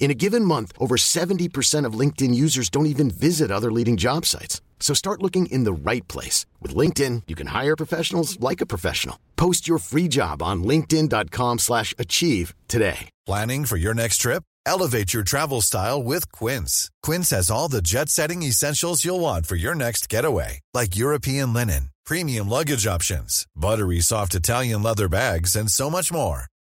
In a given month, over 70% of LinkedIn users don't even visit other leading job sites. So start looking in the right place. With LinkedIn, you can hire professionals like a professional. Post your free job on linkedin.com slash achieve today. Planning for your next trip? Elevate your travel style with Quince. Quince has all the jet-setting essentials you'll want for your next getaway, like European linen, premium luggage options, buttery soft Italian leather bags, and so much more.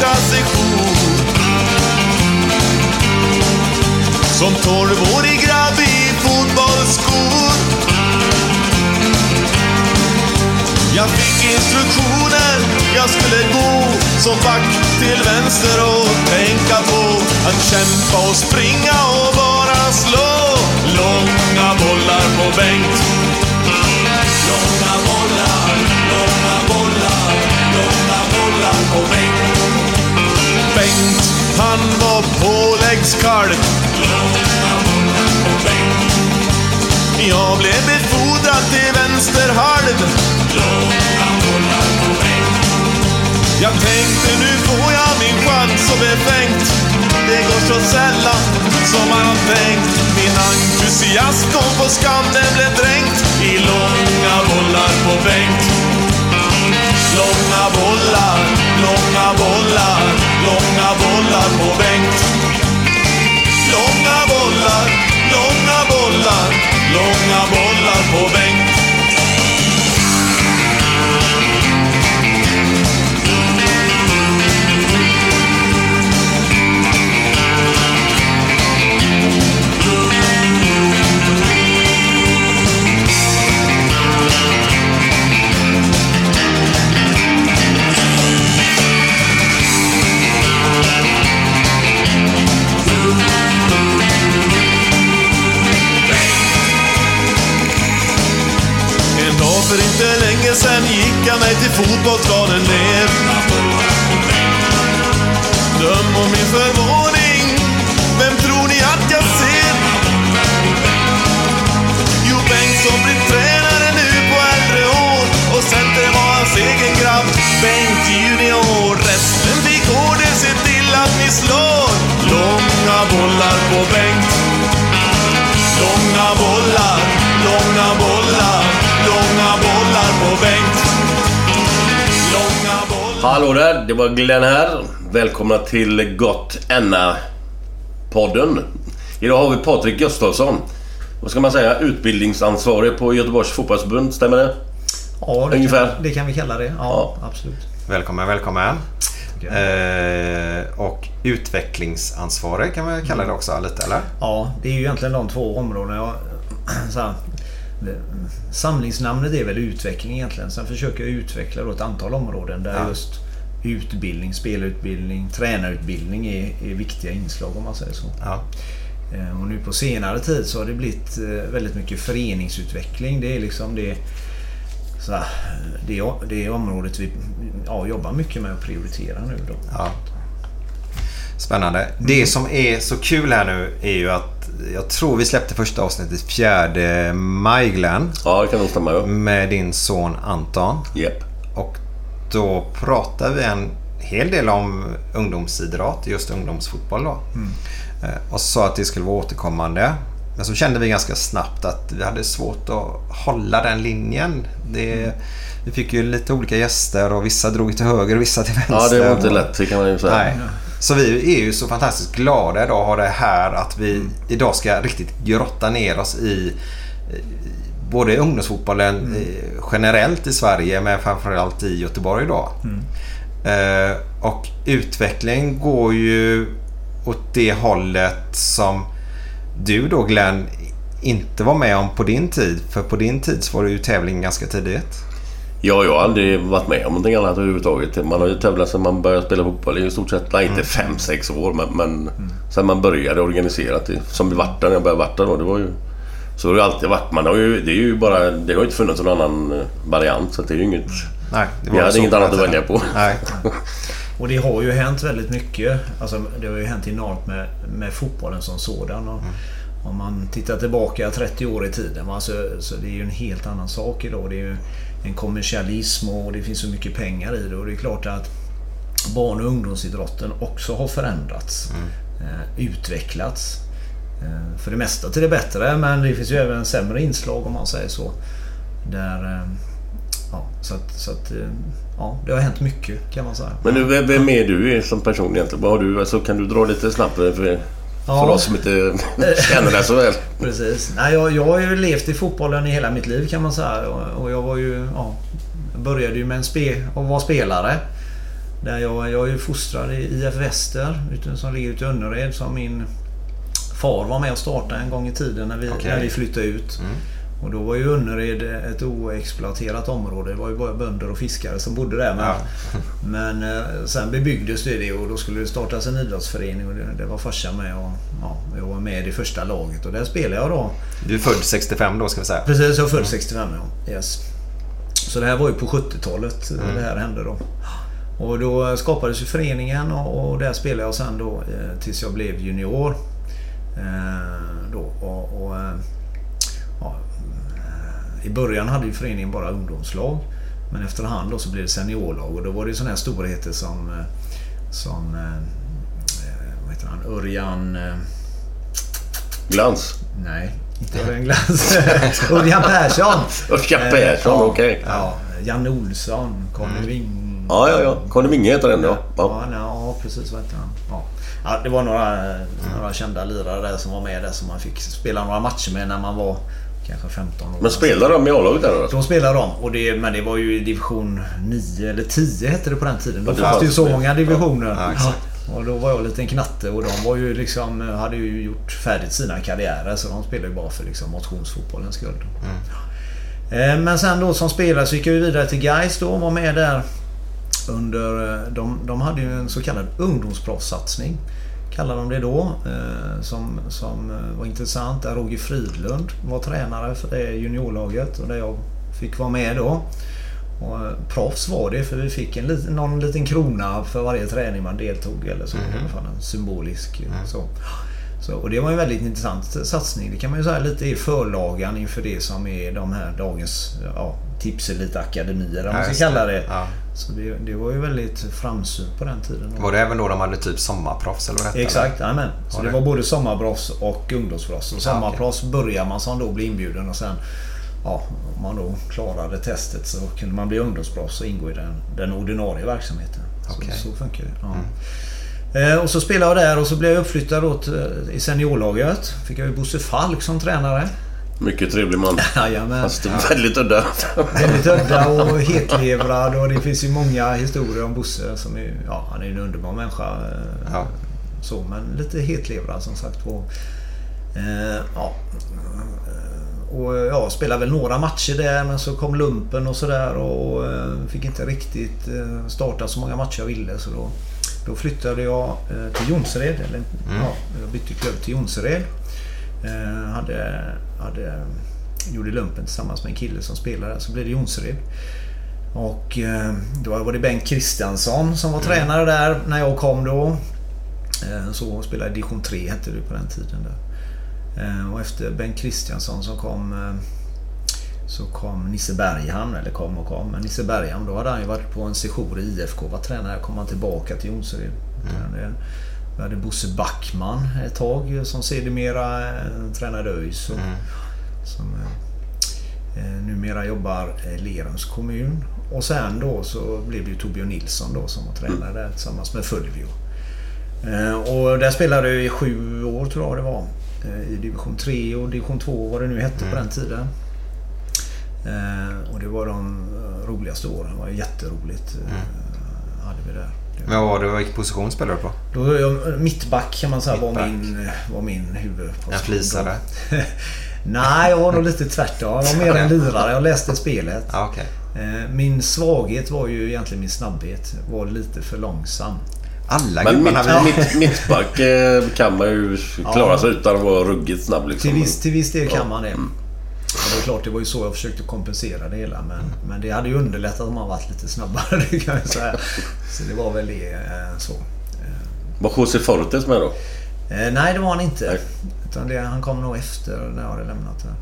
på min Som tolvårig grabb i fotbollsskor. Jag fick instruktioner, jag skulle gå som back till vänster och tänka på att kämpa och springa och Bengt, han var påläggskalv. Långa bollar på. Jag blev befordrad till vänsterhalv. Långa bollar på. Jag tänkte nu får jag min chans och befängt. Det går så sällan som man har tänkt. Min entusiasm kom på skam, den blev dränkt i långa bollar på bänk. Långa bollar, långa bollar, långa bollar på Bengt. Långa bollar, långa bollar, långa bollar på Bengt. Mig till det var Glenn här. Välkomna till Gott Enna-podden. Idag har vi Patrik Gustafsson. Vad ska man säga? Utbildningsansvarig på Göteborgs fotbollsförbund, stämmer det? Ja, det Ungefär. Kan, det kan vi kalla det. Ja, Ja. absolut. Välkommen, välkommen. Eh, och utvecklingsansvarig kan vi kalla det också lite eller? Ja, det är ju egentligen de två områdena. Jag, så här, samlingsnamnet är väl utveckling egentligen. Sen försöker jag utveckla ett antal områden där Ja. just utbildning, spelutbildning, tränarutbildning är, är viktiga inslag om man säger så. Ja. Eh, Och nu på senare tid så har det blivit eh, väldigt mycket föreningsutveckling. Det är liksom det så här, det, det området vi ja, jobbar mycket med att prioritera nu då. Ja. Spännande. Det som är så kul här nu är ju att jag tror vi släppte första avsnittet 4 maj Glenn. Ja, det kan nog stämma. Ja. Med din son Anton. Yep. Och då pratar vi en hel del om ungdomsidrott, just ungdomsfotboll då. Mm. Och sa att det skulle vara återkommande. Men så kände vi ganska snabbt att vi hade svårt att hålla den linjen. Det, mm. Vi fick ju lite olika gäster och vissa drog till höger och vissa till vänster. Ja, det var inte lätt, det kan man ju säga. Nej. Så vi är ju så fantastiskt glada idag att ha det här att vi mm. idag ska riktigt grotta ner oss i både ungdomsfotbollen mm. generellt i Sverige men framförallt i Göteborg idag. Mm. Eh, och utveckling går ju åt det hållet som du då Glenn inte var med om på din tid. För på din tid så var det ju tävling ganska tidigt. Ja, jag har aldrig varit med om någonting annat överhuvudtaget. Man har ju tävlat sedan man började spela fotboll i stort sett, nej inte 5-6 mm. år men, men mm. sen man började organiserat det. Som vi vart när jag började varta då. Det var ju, så har det alltid varit. Man har ju, det är ju bara, det har inte funnits någon annan eh, variant så det är ju inget... Nej, det var vi hade inget annat att välja på. Nej. Och det har ju hänt väldigt mycket. Alltså, det har ju hänt enormt med, med fotbollen som sådan. Och, mm. Om man tittar tillbaka 30 år i tiden. Alltså, så det är ju en helt annan sak idag. Det är ju en kommersialism och det finns så mycket pengar i det. Och det är klart att barn och ungdomsidrotten också har förändrats. Mm. Eh, utvecklats. Eh, för det mesta till det bättre men det finns ju även sämre inslag om man säger så. Där, eh, ja, så att, så att, eh, ja, det har hänt mycket kan man säga. Men nu, vem är du som person egentligen? Vad har du, alltså, kan du dra lite snabbt för, ja. för oss som inte känner dig så väl? Precis. Nej, jag, jag har ju levt i fotbollen i hela mitt liv kan man säga. Och, och jag var ju... Ja, började ju med en spe, och var spelare. Där jag, jag är ju fostrad i IF Väster som ligger ute i Önnered som min far var med och startade en gång i tiden när vi, okay. när vi flyttade ut. Mm. Och då var ju Önnered ett oexploaterat område. Det var ju bara bönder och fiskare som bodde där. Men, ja. men eh, sen bebyggdes det och då skulle det startas en idrottsförening och det, det var farsan med och ja, jag var med i första laget och där spelade jag då. Du är född 65 då ska vi säga? Precis, jag är född 65 ja. Yes. Så det här var ju på 70-talet mm. det här hände då. Och då skapades ju föreningen och, och där spelade jag sen då eh, tills jag blev junior. Eh, då, och, och eh, ja, I början hade ju föreningen bara ungdomslag. Men efterhand då så blev det seniorlag och då var det sådana här storheter som, eh, som vad heter han, Örjan... Glans? Nej, inte Örjan Glans. Örjan Persson! Örjan Persson, ja, okej. Okay. Ja, Janne Olsson, Conny mm. Wing. Ja, ja, ja. Conny Winge heter den ja. Ja, ja, precis. Vad heter han? Ja. Ja, det var några, mm. några kända lirare där som var med där som man fick spela några matcher med när man var kanske 15 år. Men spelade de i A-laget där? De spelade de. Och det, men det var ju division 9 eller 10 hette det på den tiden. Då fanns det ju så många divisioner. Ja, och då var jag en liten knatte och de var ju liksom, hade ju gjort färdigt sina karriärer så de spelade ju bara för liksom motionsfotbollens skull. Mm. Eh, men sen då som spelare så gick jag vidare till Gais då och var med där under... Eh, de, de hade ju en så kallad ungdomsproffssatsning. Kallade de det då. Eh, som, som eh, var intressant. Där Roger Fridlund var tränare för det juniorlaget och där jag fick vara med då. Och proffs var det för vi fick en liten, någon liten krona för varje träning man deltog eller så. Mm. I alla fall en symbolisk mm. så. Så, och det var en väldigt intressant satsning. Det kan man ju säga lite i förlagan inför det som är de här dagens ja, tipselite-akademier, om man ska kalla det. Ja. Så det, det, var ju väldigt framsynt på den tiden. Var det även då de hade typ sommarproffs eller vad Exakt, jajamän. Så det, det var både sommarproffs och ungdomsproffs. Och sommarproffs börjar man som då blir inbjuden och sen ja, om man då klarade testet så kunde man bli ungdomsproffs och ingå i den, den ordinarie verksamheten. Okay. Så, så funkar det. Ja. Mm. Eh, och så spelade jag där och så blev jag uppflyttad åt, i seniorlaget. Fick jag ju Bosse Falk som tränare. Mycket trevlig man. Jajamän. Fast väldigt udda. väldigt udda och hetlevrad och det finns ju många historier om Bosse som är, ja, han är en underbar människa. Eh, ja. Så, men lite hetlevrad som sagt. Och, eh, ja. Och ja, spelade väl några matcher där men så kom lumpen och sådär och fick inte riktigt starta så många matcher jag ville så då då flyttade jag eh, till Jonsered. Eller, mm. ja, jag bytte klubb till Jonsered. Eh, hade, hade gjorde lumpen tillsammans med en kille som spelade. Så blev det Jonsered. Och eh, då var det Bengt Kristiansson som var mm. tränare där när jag kom då. Eh, så spelade division 3 hette det på den tiden. Där. Eh, och efter Bengt Kristiansson som kom så kom Nisse Berghamn, eller kom och kom, men Nisse Berghamn då hade han ju varit på en session i IFK, var tränare, kom han tillbaka till Jonsered. Mm. Vi hade Bosse Backman ett tag som sedermera tränade ÖIS. Mm. Som eh, numera jobbar i Lerums kommun. Och sen då så blev det ju Torbjörn Nilsson då som var tränare där tillsammans med Fulvio. Eh, och där spelade jag i sju år tror jag det var. Eh, I division 3 och division 2 vad det nu hette mm. på den tiden. Och det var de roligaste åren. Det var jätteroligt. Mm. Hade vi där. Var det, vilken position spelade du på? Då, jag, mittback kan man säga var min, var min huvudposition. En flisare? Nej, jag var nog lite tvärtom. Jag var mer en lirare. Jag läste spelet. Ah, okay. Eh, min svaghet var ju egentligen min snabbhet. Var lite för långsam. Alla Men mitt, mitt, mittback eh, kan man ju klara sig utan att vara ruggigt snabb. Liksom. Till, viss, till viss del kan man det. Mm. Det är klart, det var ju så jag försökte kompensera det hela. Men, mm. men det hade ju underlättat om man varit lite snabbare, det kan jag säga. Så det var väl det. Eh, så. Var José Fortes med då? nej, det var han inte. Nej. Utan det, han kom nog efter när jag hade lämnat det.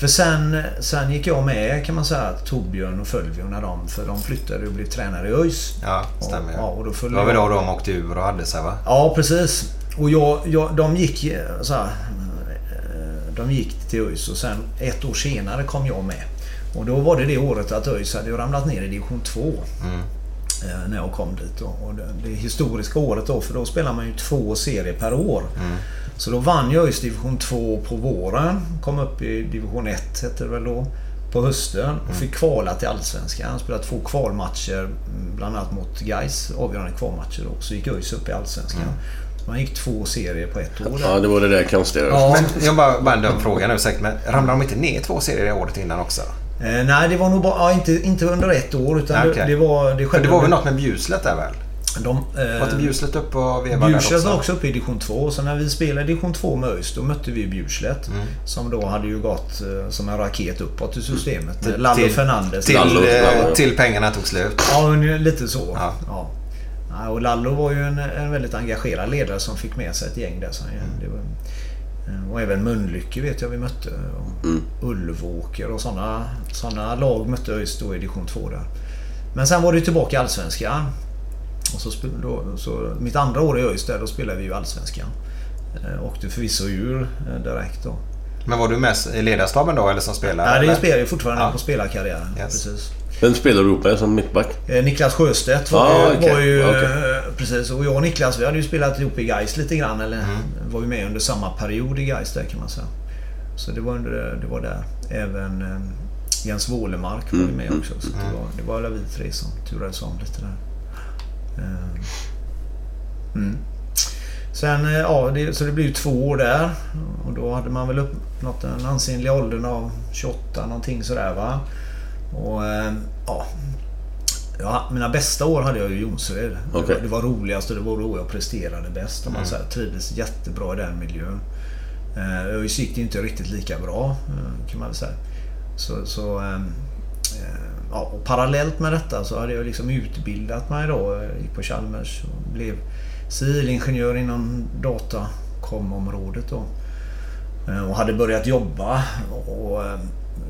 För sen, sen gick jag med kan man säga Torbjörn och Fölvio när de, för de flyttade och blev tränare i ÖIS. Ja, stämmer. Och, ja, och då det var väl då de åkte ur och hade sig va? Ja, precis. Och jag, jag, de gick så här, eh, De gick till ÖIS och sen ett år senare kom jag med. Och då var det det året att ÖIS hade ramlat ner i division 2. Mm. Eh, när jag kom dit. Och det, historiska året då, för då spelar man ju två serier per år. Mm. Så då vann jag just division 2 på våren. Kom upp i division 1 hette det väl då. På hösten och fick kvala till Allsvenskan. Spelade två kvalmatcher mm, bland annat mot Gais avgörande kvalmatcher då. Så gick ÖIS upp i Allsvenskan. Mm. Man gick två serier på ett år. Ja, det var det där konstiga. Ja. Men jag bara, bara en dum fråga nu säkert. Men ramlade de inte ner två serier det året innan också? Eh, nej, det var nog bara... Ja, inte, inte under ett år. Utan okay. det, det, var... Det, det var väl något med Bjuslet där väl? De, eh, var inte Bjurslet uppe och vevade Bjurslet var också uppe i division 2. Så när vi spelade division 2 med ÖIS då mötte vi Bjurslet. Mm. Som då hade ju gått eh, som en raket uppåt i systemet. Mm. Lalo Fernandes. Till, Lallo, eh, till pengarna tog slut. Ja, lite så. Ja. ja. Och Lallo var ju en, en, väldigt engagerad ledare som fick med sig ett gäng där. Så, mm. det var, eh, och även Mölnlycke vet jag vi mötte. Och mm. Ulvåker och sådana såna lag mötte ÖIS då i division 2 där. Men sen var det tillbaka i Allsvenskan. Och så, då, så mitt andra år i ÖIS där, då spelade vi ju Allsvenskan. Eh, åkte förvisso ur eh, direkt då. Men var du med i ledarstaben då eller som spelare? Nej, det spelar jag fortfarande ja. på spelarkarriären. Yes. Precis. Vem spelar du ihop med som mittback? Eh, Niklas Sjöstedt var, ah, okay. var ju... Okay. Precis. Och jag och Niklas vi hade ju spelat ihop i Gais lite grann. Eller mm. var ju med under samma period i Gais där kan man säga. Så det var, under, det var där. Även Jens Wålemark var ju med mm. också. Så mm. det var, det var alla vi tre som turades om lite där. Eh, mm. Sen, eh, ja, det, så det blev ju två år där. Och då hade man väl uppnått den ansenliga åldern av 28 någonting sådär va. Och eh, ja, Ja, mina bästa år hade jag i Jonsered. Okay. Det, var roligast och det var då jag presterade bäst. Om man mm. trivdes jättebra i den miljön. Eh, ÖIS gick det inte riktigt lika bra kan man väl säga. Så, så eh, ja, och parallellt med detta så hade jag liksom utbildat mig då. Jag gick på Chalmers och blev civilingenjör inom datakomområdet då. Eh, och hade börjat jobba och eh,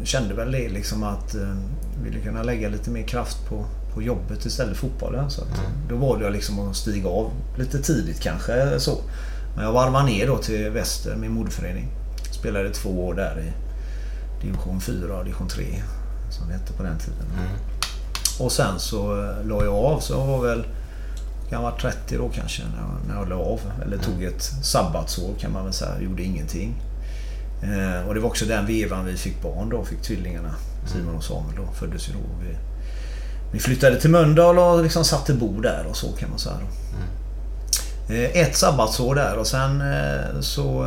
kände väl det liksom att jag eh, ville kunna lägga lite mer kraft på, på jobbet istället för fotbollen. Så att, mm. Då valde jag liksom att stiga av lite tidigt kanske så. Men jag varvade ner då till Väster, min moderförening. Spelade två år där i division 4 och division 3 som det hette på den tiden. Mm. Och sen så eh, la jag av. Så jag var väl kan vara 30 då kanske när jag, när jag la av. Eller tog ett sabbatsår kan man väl säga. Gjorde ingenting. Eh, och det var också den vevan vi fick barn då. Fick tvillingarna. Simon och Samuel då. Föddes ju då. Vi, vi flyttade till Mölndal och liksom satte bo där och så kan man säga. Mm. Eh, ett sabbatsår där och sen eh, så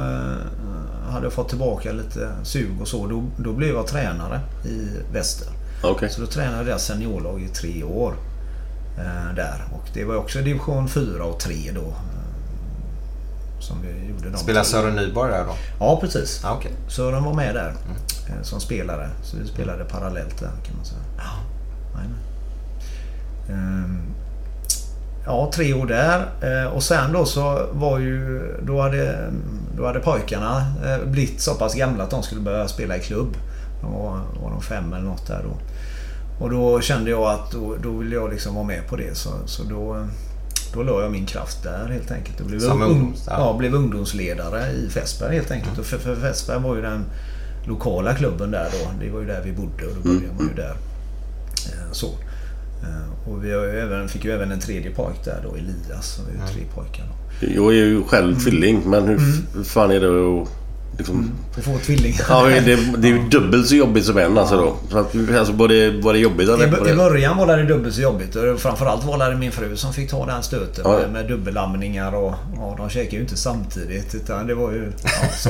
hade jag fått tillbaka lite sug och så. Då, då blev jag tränare i Väster. Okay. Så då tränade jag seniorlag i tre år. Eh, där. Och det var också division 4 och 3 då. Eh, som vi gjorde Spelar Sören Nyborg där då? Ja, precis. Ah, okay. Sören var med där. Mm. som spelare. Så vi spelade parallellt där kan man säga. Ja, ehm, ja tre år där. Och sen då så var ju... Då hade, då hade pojkarna blivit så pass gamla att de skulle börja spela i klubb. De var, var de fem eller något där då. Och då kände jag att då, då ville jag liksom vara med på det. Så, så då, då la jag min kraft där helt enkelt. Och blev, Som ungdoms, ja. ja. blev ungdomsledare i Fässberg helt enkelt. Mm. Och för, för Fässberg var ju den lokala klubben där då. Det var ju där vi bodde och då började mm. man ju där. Eh, så. Eh, och vi ju även, fick ju även en tredje pojk där då, Elias. Vi är ju mm. tre pojkar då. Jag är ju själv mm. tvilling men hur mm. fan är det att Liksom, mm, och få tvillingar. Ja, det, det är ju dubbelt så jobbigt som en alltså då. Så att, alltså, var det jobbigt eller? I, I början var det dubbelt så jobbigt. Och framförallt var det min fru som fick ta den stöten ja. med, med dubbelamningar och ja, de käkade ju inte samtidigt. Utan det var ju... Ja, så.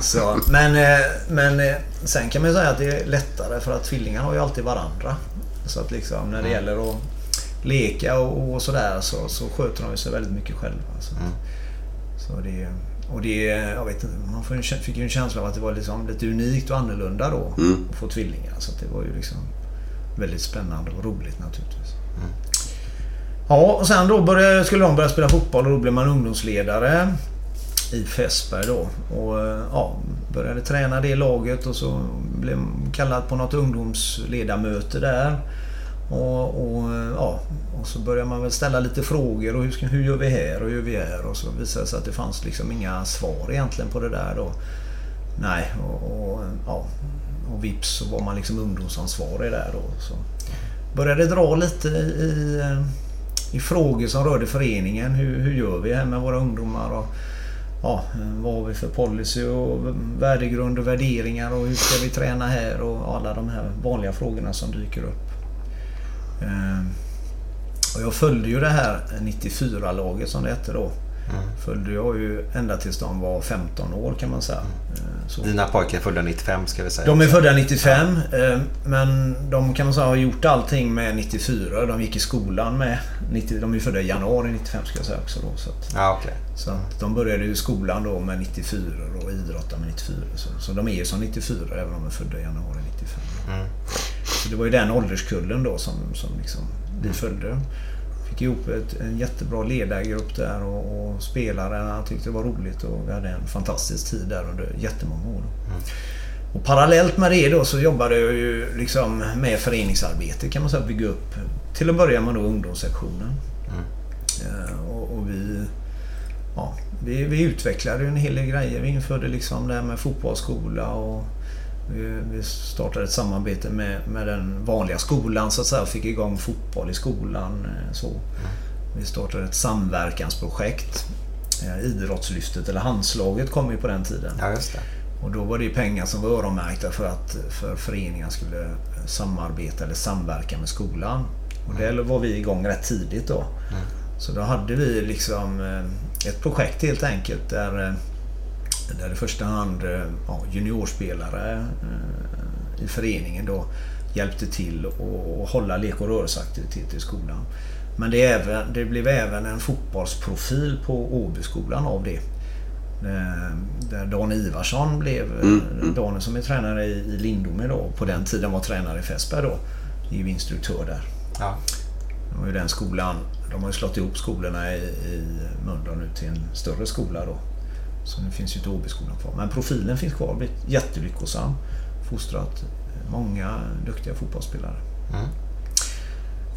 så. Men, eh, men eh, sen kan man ju säga att det är lättare för att tvillingar har ju alltid varandra. Så att liksom när det mm. gäller att leka och, och sådär så, så sköter de sig väldigt mycket själva. Så, mm. så det och det, jag vet inte, man fick ju en känsla av att det var liksom lite unikt och annorlunda då. Mm. Att få tvillingar. Så det var ju liksom väldigt spännande och roligt naturligtvis. Mm. Ja, och sen då började, skulle de börja spela fotboll och då blev man ungdomsledare i Fässberg då. Och ja, började träna det laget och så blev kallad på något ungdomsledamöte där. Och, och, ja, och så börjar man väl ställa lite frågor. Och hur, ska, hur gör vi här och hur gör vi här? Och så visade det sig att det fanns liksom inga svar egentligen på det där då. Nej, och, och ja, och vips så var man liksom ungdomsansvarig där då. Så började dra lite i, i frågor som rörde föreningen. Hur, hur gör vi här med våra ungdomar? Och, ja, vad har vi för policy och värdegrund och värderingar och hur ska vi träna här och alla de här vanliga frågorna som dyker upp. Ehm, och jag följde ju det här 94-laget som det hette då. Mm. Följde jag ju ända tills de var 15 år kan man säga. Mm. Så. Dina pojkar är födda 95 ska vi säga. De är födda 95. Ja. Ehm, men de kan man säga har gjort allting med 94. De gick i skolan med 90, De är födda i januari 95 ska jag säga också då. Så, att, ja, okay. så de började ju skolan då med 94 och idrottade med 94. Så, så de är ju som 94 även om de är födda i januari 95. Mm. Så det var ju den ålderskullen då som, som liksom vi följde. Fick ihop ett, en jättebra ledargrupp där och, och spelarna tyckte det var roligt och vi hade en fantastisk tid där under jättemånga år. Mm. Och parallellt med det då så jobbade jag ju liksom med föreningsarbete kan man säga. Bygga upp till att börja med då ungdomssektionen. Mm. Uh, och, och, vi, ja, vi, vi utvecklade en hel del grejer. Vi införde liksom det här med fotbollsskola och vi startade ett samarbete med, med den vanliga skolan så att säga och fick igång fotboll i skolan. Eh, så. Vi startade ett samverkansprojekt. Eh, Idrottslyftet, eller Handslaget, kom ju på den tiden. Ja. Och då var det pengar som var öronmärkta för att för föreningar skulle samarbeta eller samverka med skolan. Och det var vi igång rätt tidigt då. Mm. Så då hade vi liksom eh, ett projekt helt enkelt där där i första hand eh, ja, juniorspelare eh, i föreningen då hjälpte till att hålla lek och rörelseaktivitet i skolan. Men det, även, det blev även en fotbollsprofil på Åbyskolan av det. Eh, där Dan Ivarsson blev, mm, mm. Dan som är tränare i Lindome då, på den tiden var tränare i Fässberg då, är ju instruktör där. Ja. Det var ju den skolan, de har ju slått ihop skolorna i, i Mölndal nu till en större skola då. Så nu finns ju inte Åbyskolan kvar. Men profilen finns kvar. Blivit jättelyckosam. Fostrat många duktiga fotbollsspelare. Mm.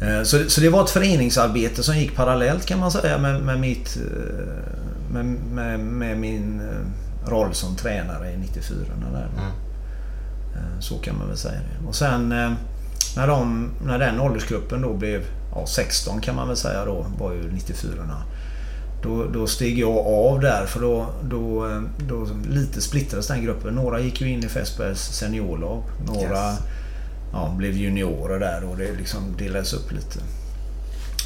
Eh, så, så det var ett föreningsarbete som gick parallellt kan man säga med, med, mitt, eh, med, med, med min eh, roll som tränare i 94. Där. Mm. Så kan man väl säga det. Och sen när, de, när den åldersgruppen då blev ja, 16 kan man väl säga då, var ju 94 då, då steg jag av där för då, då, då lite splittrades den gruppen. Några gick ju in i Fässbergs seniorlag. Några yes. ja, blev juniorer där och det liksom delades upp lite.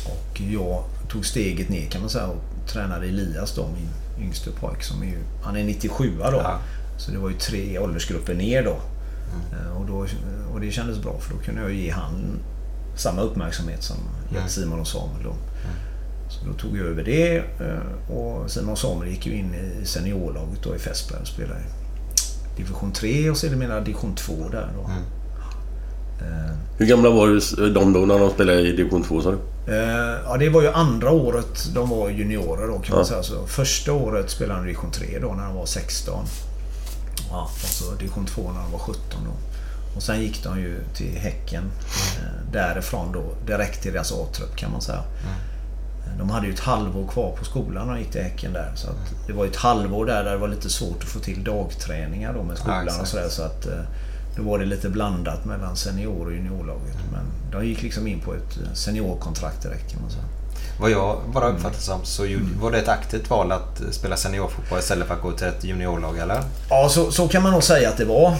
Och jag tog steget ner kan man säga och tränade Elias då, min yngste pojk som är ju, han är 97 då. Ja. Så det var ju tre åldersgrupper ner då. Mm. Eh, och, då. och det kändes bra för då kunde jag ge han samma uppmärksamhet som mm. Simon och Samuel då. Mm. Så då tog jag över det eh, och Simon Samuel gick ju in i seniorlaget då i Fässberg och spelade division 3 och sedermera division 2 där då. Mm. Hur gamla var de då när de spelade i division 2 sa du? Eh, ja, det var ju andra året de var juniorer då kan ja. man säga. Så första året spelade de division 3 då när de var 16. Ja, och så division 2 när de var 17 då. Och sen gick de ju till Häcken. Mm. Därifrån då direkt till deras A-trupp kan man säga. Mm. De hade ju ett halvår kvar på skolan när de gick till Häcken där. Så mm. Det var ett halvår där, där det var lite svårt att få till dagträningar då med skolan ja, och sådär. Så att eh, då var det lite blandat mellan senior och juniorlaget. Men de gick liksom in på ett seniorkontrakt direkt kan man säga. Vad jag bara uppfattar som så var det ett aktivt val att spela seniorfotboll istället för att gå till ett juniorlag eller? Ja, så, så kan man nog säga att det var.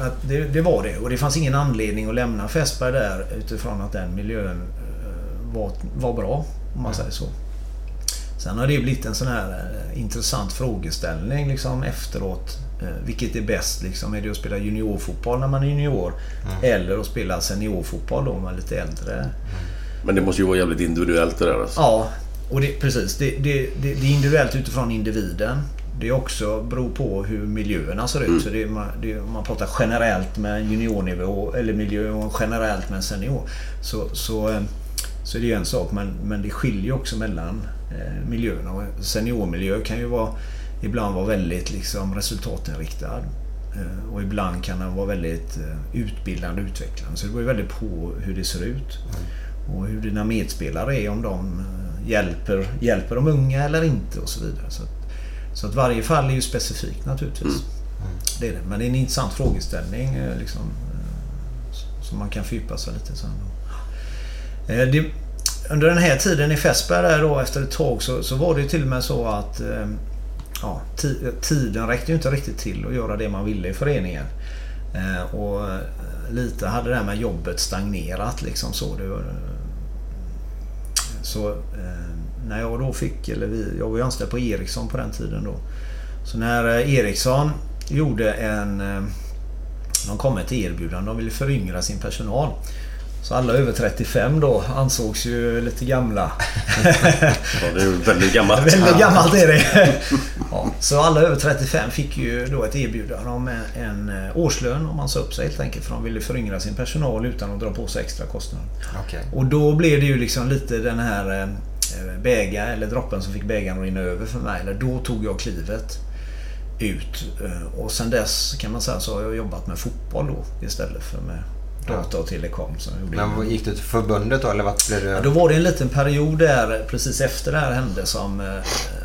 Att det, det, var det. Och det fanns ingen anledning att lämna Fässberg där utifrån att den miljön eh, var, var bra. Om man säger så. Sen har det blivit en sån här eh, intressant frågeställning liksom efteråt. Eh, vilket är bäst? Liksom? Är det att spela juniorfotboll när man är junior? Mm. Eller att spela seniorfotboll då när man är lite äldre? Mm. Men det måste ju vara jävligt individuellt det där alltså. Ja, och det, precis. Det, det, det, det är individuellt utifrån individen. Det också beror på hur miljöerna ser ut. Mm. Så det, man, det, man pratar generellt med en juniornivå eller miljö och generellt med en senior. Så, så, eh, så det är en sak men, men det skiljer också mellan eh, miljöerna. Seniormiljö kan ju vara, ibland vara väldigt liksom, resultatinriktad. Eh, och ibland kan den vara väldigt eh, utbildande och utvecklande. Så det beror ju väldigt på hur det ser ut. Mm. Och hur dina medspelare är, om de eh, hjälper, hjälper de unga eller inte och så vidare. Så att, så att varje fall är ju specifikt naturligtvis. Mm. Mm. Det är det. Men det är en intressant frågeställning liksom, som man kan fördjupa sig lite sen. Eh, det, under den här tiden i Fässberg där då efter ett tag så, så var det till och med så att ehm, ja, tiden räckte ju inte riktigt till att göra det man ville i föreningen. Eh, och eh, lite hade det här med jobbet stagnerat liksom så. Det var, eh, så eh, när jag då fick, eller vi, jag var ju anställd på Ericsson på den tiden då. Så när Ericsson gjorde en... Ehm, de kom med ett erbjudande, de ville föryngra sin personal. Så alla över 35 då ansågs ju lite gamla. ja, det är väldigt gammalt. väldigt gammalt är det. ja, så alla över 35 fick ju då ett erbjudande om en eh, årslön om man sa upp sig helt enkelt. För de ville föryngra sin personal utan att dra på sig extra kostnader. Okay. Och då blev det ju liksom lite den här eh, bägaren, eller droppen som fick bägaren att rinna över för mig. Eller då tog jag klivet ut. Eh, och sen dess kan man säga så har jag jobbat med fotboll då istället för med data och telekom. Som Men gick du till förbundet då eller vart blev det? Ja, då var det en liten period där precis efter det här hände som... Eh,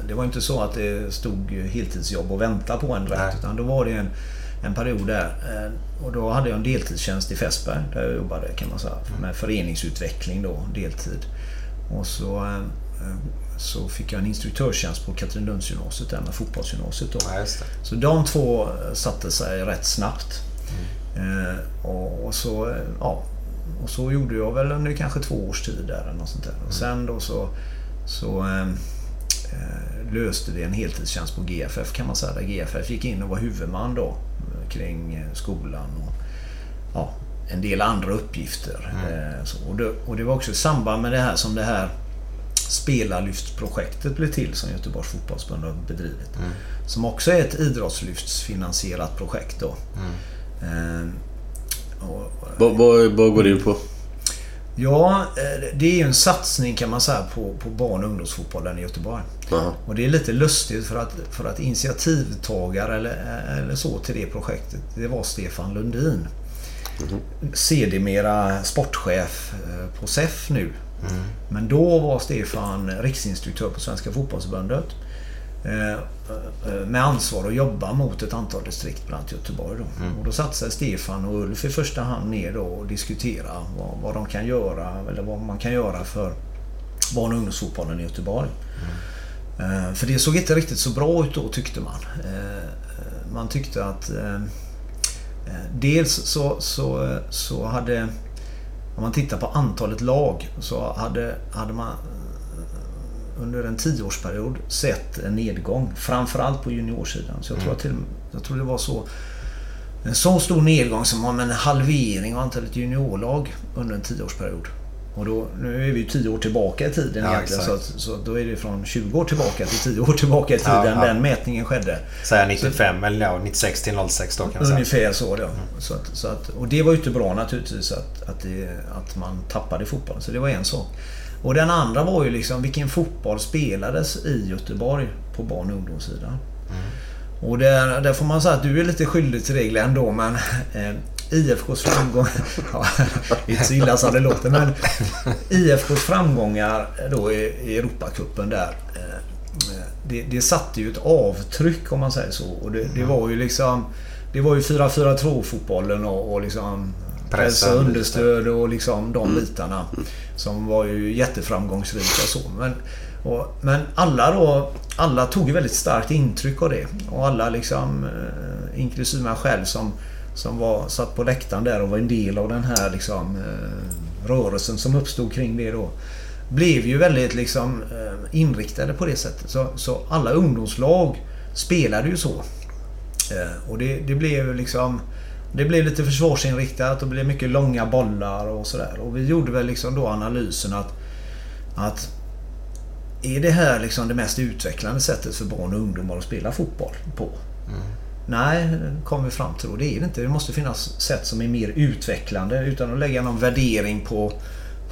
det var inte så att det stod heltidsjobb och väntade på en direkt. Utan då var det en, en period där. Eh, och då hade jag en deltidstjänst i Fässberg där jag jobbade kan man säga. Mm. Med föreningsutveckling då, deltid. Och så, eh, så fick jag en instruktörstjänst på Katrinlundsgymnasiet där med fotbollsgymnasiet då. Ja, så de två satte sig rätt snabbt. Eh, och, och, så, eh, ja, och så gjorde jag väl under kanske två års tid där. Eller något sånt där. Och sen då så, så eh, eh löste vi en heltidstjänst på GFF kan man säga. Där GFF gick in och var huvudman då kring skolan och ja, en del andra uppgifter. Mm. Eh, så, och, det, och, det, var också i samband med det här som det här Spelarlyftsprojektet blev till som Göteborgs fotbollsförbund har bedrivit. Mm. Som också är ett idrottslyftsfinansierat projekt då. Mm. Eh, vad, vad, vad går det ut på? Ja, eh, det är ju en satsning kan man säga på, på barn och ungdomsfotbollen i Göteborg. Aha. Och det är lite lustigt för att, för att initiativtagare eller, eller så till det projektet, det var Stefan Lundin. Mm. Sedermera sportchef eh, på SEF nu. Mm. Men då var Stefan riksinstruktör på Svenska fotbollsförbundet. Eh, eh, med ansvar att jobba mot ett antal distrikt, bland annat Göteborg. Då. Mm. Och då sig Stefan och Ulf i första hand ner då och diskutera vad, vad de kan göra eller vad man kan göra för barn och ungdomsfotbollen i Göteborg. Mm. För det såg inte riktigt så bra ut då tyckte man. Man tyckte att Dels så, så, så hade om man tittar på antalet lag så hade, hade man under en tioårsperiod sett en nedgång. Framförallt på juniorsidan. Så jag tror, mm. till, jag tror det var så en så stor nedgång som om en halvering av antalet juniorlag under en tioårsperiod. Och då, nu är vi ju 10 år tillbaka i tiden ja, egentligen. Så, så då är det från 20 år tillbaka till 10 år tillbaka i tiden ja, ja. den mätningen skedde. Säga 95 så, eller ja, 96 till 06 då kan Ungefär så ja. Mm. Så att, så att, och det var ju inte bra naturligtvis att, att, det, att man tappade fotbollen. Så det var en sak. Och den andra var ju liksom vilken fotboll spelades i Göteborg på barn och ungdomssidan. Mm. Och där, där får man säga att du är lite skyldig till det ändå men eh, IFKs framgång... ja, inte så illa som det låter men IFKs framgångar då i, i Europacupen där. Eh, det, det satte ju ett avtryck om man säger så. Och det, det var ju liksom... Det var ju 4-4-2 fotbollen och, och liksom press och understöd och liksom de bitarna. Som var ju jätteframgångsrika så. Men, och, men alla då, alla tog väldigt starkt intryck av det. Och alla liksom, eh, inklusive mig själv som, som var, satt på läktaren där och var en del av den här liksom, eh, rörelsen som uppstod kring det då. Blev ju väldigt liksom eh, inriktade på det sättet. Så, så alla ungdomslag spelade ju så. Eh, och det, det blev liksom det blev lite försvarsinriktat och det blev mycket långa bollar och sådär. Och vi gjorde väl liksom då analysen att, att är det här liksom det mest utvecklande sättet för barn och ungdomar att spela fotboll på? Mm. Nej, kom vi fram till då. Det är det inte. Det måste finnas sätt som är mer utvecklande utan att lägga någon värdering på,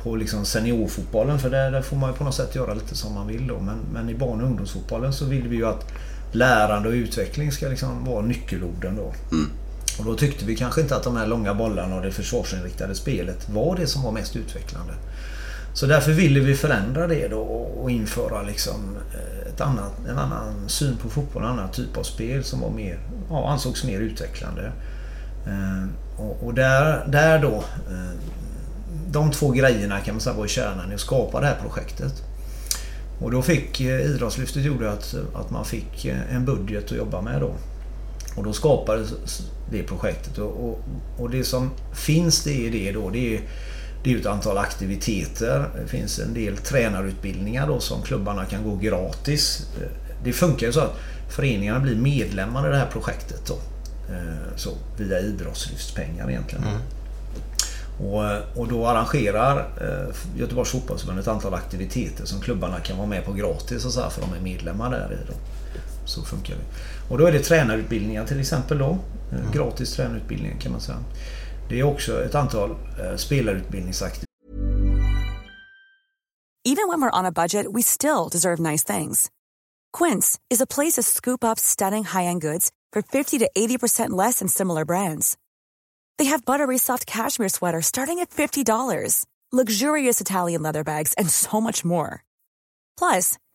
på liksom seniorfotbollen. För där, där får man ju på något sätt göra lite som man vill då. Men, men i barn och ungdomsfotbollen så vill vi ju att lärande och utveckling ska liksom vara nyckelorden då. Mm. Och då tyckte vi kanske inte att de här långa bollarna och det försvarsinriktade spelet var det som var mest utvecklande. Så därför ville vi förändra det då och införa liksom eh, ett annat, en annan syn på fotboll, en annan typ av spel som var mer, ja, ansågs mer utvecklande. Eh, och, och där, där då, eh, de två grejerna kan man säga var i kärnan i att skapa det här projektet. Och då fick Idrottslyftet gjorde att, att man fick en budget att jobba med då. Och då skapades det projektet. Och, och, och det som finns det i det då det är det är ett antal aktiviteter. Det finns en del tränarutbildningar då som klubbarna kan gå gratis. Det funkar ju så att föreningarna blir medlemmar i det här projektet då. Eh, så, via idrottslyftspengar egentligen. Mm. Och, och, då arrangerar eh, Göteborgs fotbollsförbund ett antal aktiviteter som klubbarna kan vara med på gratis och så här, för de är medlemmar där i. Då. Så funkar det. Och då är det tränarutbildningar till exempel då. Eh, mm. Gratis tränarutbildningar kan man säga. Det är också ett antal eh, spelarutbildningsaktiviteter. Even when we're on a budget we still deserve nice things. Quince is a place to scoop up stunning high-end goods for 50 to 80% less than similar brands. They have buttery soft cashmere sweaters starting at $50, luxurious Italian leather bags, and so much more. Plus,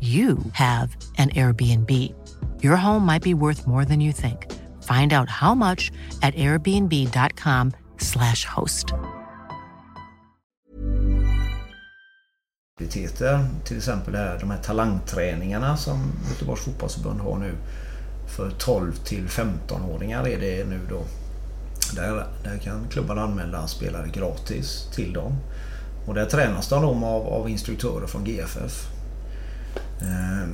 you have an Airbnb. Your home might be worth more than you think. Find out how much at airbnb.com slash host. Till exempel här, de här talangträningarna som Göteborgs fotbollsförbund har nu för 12 till 15-åringar är det nu då. Där, där kan klubbarna anmäla spelare gratis till dem. Och där tränas de av, av instruktörer från GFF. Eh,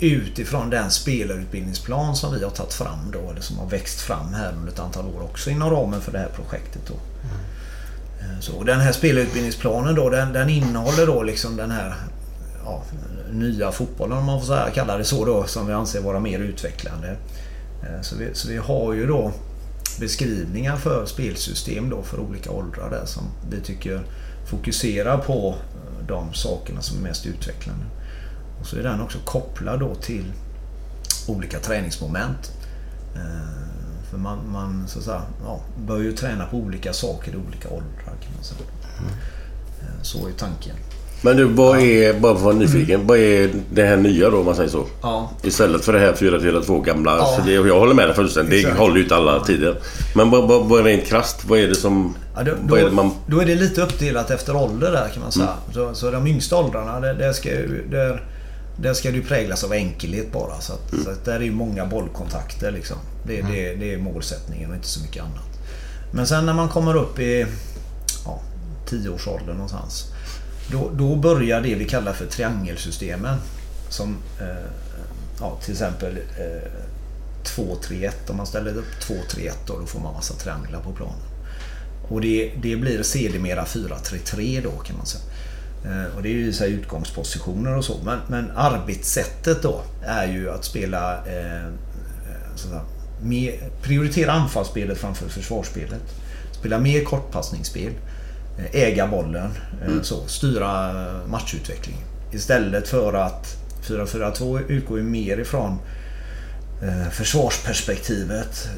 utifrån den spelarutbildningsplan som vi har tagit fram då, eller som har växt fram här under ett antal år också inom ramen för det här projektet. Då. Mm. Så den här spelarutbildningsplanen då, den, den innehåller då liksom den här ja, nya fotbollen om man får säga, kalla det så då, som vi anser vara mer utvecklande. Eh, så vi, så vi har ju då beskrivningar för spelsystem då för olika åldrar där som vi tycker fokuserar på eh, de sakerna som är mest utvecklande. Och så är den också kopplad då till olika träningsmoment. För man, man så att säga, ja, bör ju träna på olika saker i olika åldrar kan man säga. Mm. Så är tanken. Men du, vad är, bara för att vara nyfiken, mm. vad är det här nya då om man säger så? Ja. Istället för det här 4-4-2 gamla. Ja. För det, jag håller med dig fullständigt. Det håller ju inte alla tider. Men vad, vad, vad är rent krasst, vad är det som... Ja, då, vad är det man... då är det lite uppdelat efter ålder där kan man säga. Mm. Så, så de yngsta åldrarna, det, det ska ju... Där, där ska det präglas av enkelhet bara. Så, att, mm. så att där är ju många bollkontakter liksom. Det, mm. det, det är målsättningen och inte så mycket annat. Men sen när man kommer upp i ja, 10-årsåldern någonstans. Då, då börjar det vi kallar för triangelsystemen. Som eh, ja, till exempel eh, 2-3-1. Om man ställer upp 2-3-1 då, då får man massa trianglar på planen. Och det, det blir sedermera 4-3-3 då kan man säga. Eh, och det är ju så utgångspositioner och så. Men, men arbetssättet då är ju att spela eh, sådär, mer, prioritera anfallsspelet framför försvarsspelet. Spela mer kortpassningsspel. Eh, äga bollen. Eh, mm. Så, styra matchutvecklingen. Istället för att 4-4-2 utgår ju mer ifrån eh, försvarsperspektivet.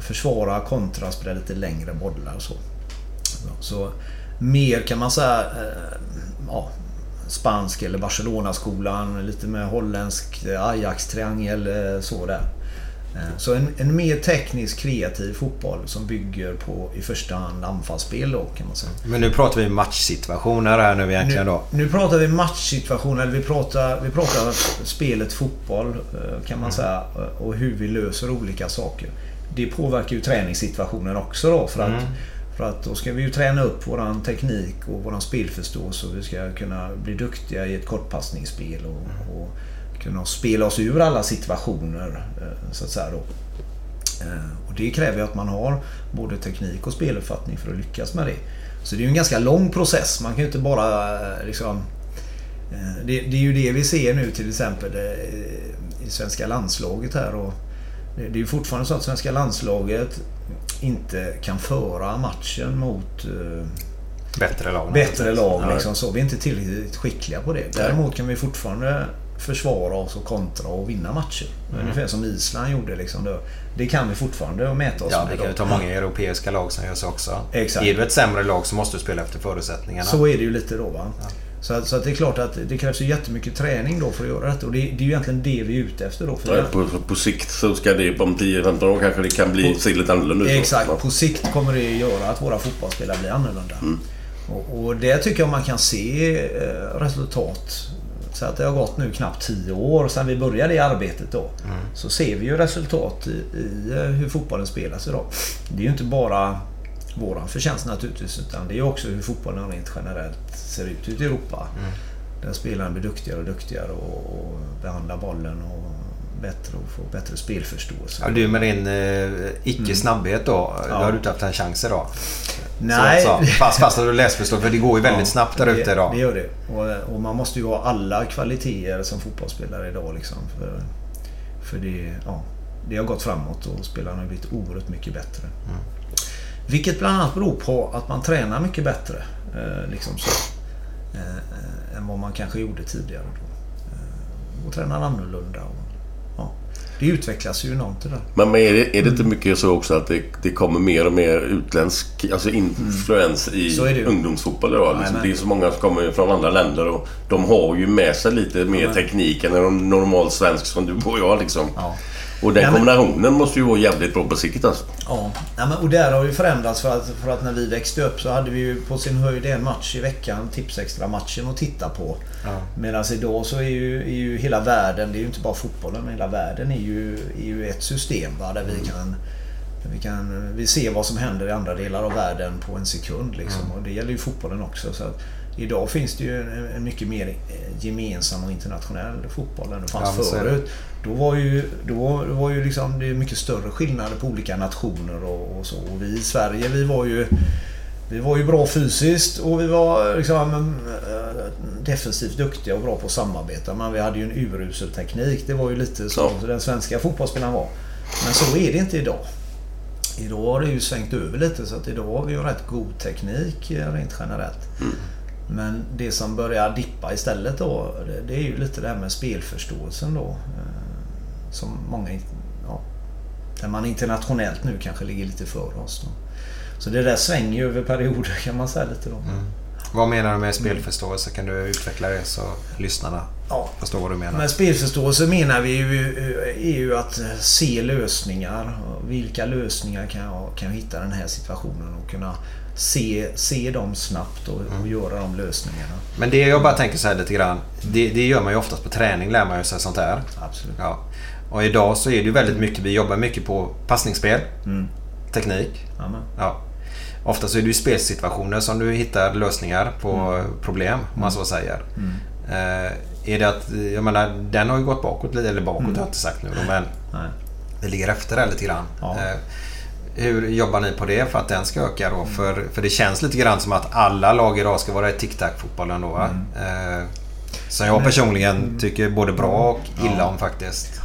Försvara, kontra, spela lite längre bollar och så. Så mer kan man säga ja, spansk eller Barcelona-skolan. Lite med holländsk Ajax-triangel så där. Eh, så en, en, mer teknisk kreativ fotboll som bygger på i första hand anfallsspel då kan man säga. Men nu pratar vi matchsituationer här nu egentligen då? Nu, nu pratar vi matchsituationer. Vi pratar, vi pratar spelet fotboll eh, kan man mm. säga och hur vi löser olika saker. Det påverkar ju träningssituationen också då för att mm. För att då ska vi ju träna upp våran teknik och våran spelförståelse och vi ska kunna bli duktiga i ett kortpassningsspel och, och kunna spela oss ur alla situationer. Eh, så att säga då. Eh, och det kräver ju att man har både teknik och speluppfattning för att lyckas med det. Så det är ju en ganska lång process. Man kan ju inte bara eh, liksom... Det, det är ju det vi ser nu till exempel i svenska landslaget här. Och det är ju fortfarande så att svenska landslaget inte kan föra matchen mot bättre lag. Bättre lag liksom, så. Vi är inte tillräckligt skickliga på det. Däremot kan vi fortfarande försvara oss och kontra och vinna matcher. Mm. Ungefär som Island gjorde. Liksom då. Det kan vi fortfarande mäta oss ja, med. Ja, det kan ju ta många europeiska lag som gör så också. Exakt. Är du ett sämre lag så måste du spela efter förutsättningarna. Så är det ju lite då. Va? Ja. Så, att, så att det är klart att det krävs ju jättemycket träning då för att göra detta. Och det, det är ju egentligen det vi är ute efter då. För ja, på, på, sikt så ska det om 10-15 år kanske det kan bli på, lite annorlunda ut. Exakt. På sikt kommer det göra att våra fotbollsspelare blir annorlunda. Mm. Och, och det tycker jag man kan se eh, resultat så att det har gått nu knappt 10 år sedan vi började i arbetet då. Mm. Så ser vi ju resultat i, i, eh, hur fotbollen spelas idag. Det är ju inte bara våran förtjänst naturligtvis utan det är också hur fotbollen rent generellt ser ut ute i Europa. Mm. Där spelaren blir duktigare och duktigare och, och behandlar bollen och bättre och få bättre spelförståelse. Ja, du med din eh, icke-snabbhet då. Mm. Då har du inte haft en chans idag. Nej. Så, så. Fast, fast du läsförstår för det går ju väldigt ja, snabbt där ute idag. Det gör det. Och, och, man måste ju ha alla kvaliteter som fotbollsspelare idag liksom. För, för det, ja, det har gått framåt och spelarna har blivit oerhört mycket bättre. Mm. Vilket bland annat beror på att man tränar mycket bättre. Eh, liksom så, eh, än vad man kanske gjorde tidigare. Då. Eh, och tränar annorlunda. Och, det utvecklas ju enormt det där. Men, men är, det, är det inte mycket så också att det, det kommer mer och mer utländsk alltså influens mm. i ungdomsfotboll idag? Liksom, det är så många som kommer från andra länder och de har ju med sig lite mer ja, teknik än en normal svensk som du och jag liksom. Ja. Och den ja, kombinationen men... måste ju vara jävligt bra på sikt alltså. Ja, ja men, och där har ju förändrats för att, för att när vi växte upp så hade vi ju på sin höjd en match i veckan, Tipsextra-matchen att titta på. Ja. Medan idag så är ju, är ju hela världen, det är ju inte bara fotbollen, men hela världen är ju, är ju ett system va, där vi mm. kan vi, kan, vi ser vad som händer i andra delar av världen på en sekund. Liksom. Mm. Och det gäller ju fotbollen också. Så att, Idag finns det ju en, en mycket mer eh, gemensam och internationell fotboll än det fanns ja, förut. Då var ju, då var ju liksom, det mycket större skillnader på olika nationer och, och så. Och vi i Sverige, vi var ju vi var ju bra fysiskt och vi var liksom, eh, defensivt duktiga och bra på att samarbeta. Men vi hade ju en urusel teknik. Det var ju lite så Ja. den svenska fotbollsspelaren var. Men så är det inte idag. Idag har det ju svängt över lite så att idag har vi ju rätt god teknik eh, rent generellt. Men det som börjar dippa istället då, det- är ju lite det här med spelförståelsen då. eh, Som många, ja, där man internationellt nu kanske ligger lite före oss. Då. Så det där svänger ju över perioder kan man säga lite då. Vad menar du med spelförståelse? Kan du utveckla det så lyssnarna Ja. förstår vad du menar? Med spelförståelse menar vi ju, eh, är ju att se lösningar. Vilka lösningar kan jag, kan jag hitta i den här situationen och kunna se, se dem snabbt och, och göra de lösningarna. Men det jag bara tänker så här lite grann. Det, det gör man ju oftast på träning lär man ju sig sånt här. Absolut. Ja. Och idag så är det ju väldigt mycket, vi jobbar mycket på passningsspel, Mm. teknik. Amen. Ja. Ofta så är det ju spelsituationer som du hittar lösningar på problem, om man så säger. Eh, är det att, jag menar, den har ju gått bakåt lite, eller bakåt har jag inte sagt nu då, men Nej. det ligger efter där lite grann. Ja. Eh, hur jobbar ni på det för att den ska öka då? För, för det känns lite grann som att alla lag idag ska vara i tic-tac-fotbollen då va? Eh, som jag personligen tycker både bra och illa om faktiskt.